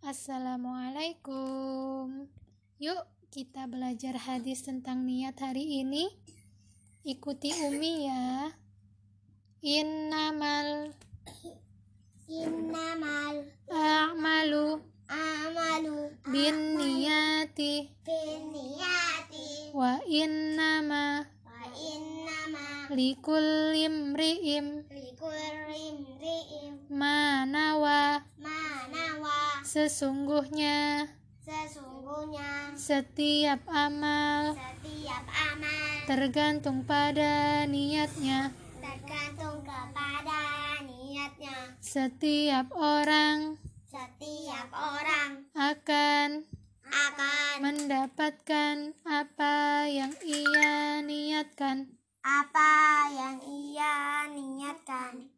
Assalamualaikum. Yuk, kita belajar hadis tentang niat hari ini. Ikuti Umi ya. Innamal Innamal a'malu amalu bin niyati binniyati wa innama wa innama likulli imri'im likulli imri'in ma sesungguhnya sesungguhnya setiap amal setiap amal tergantung pada niatnya. tergantung kepada niatnya Setiap orang setiap orang akan akan mendapatkan apa yang ia niatkan. apa yang ia niatkan.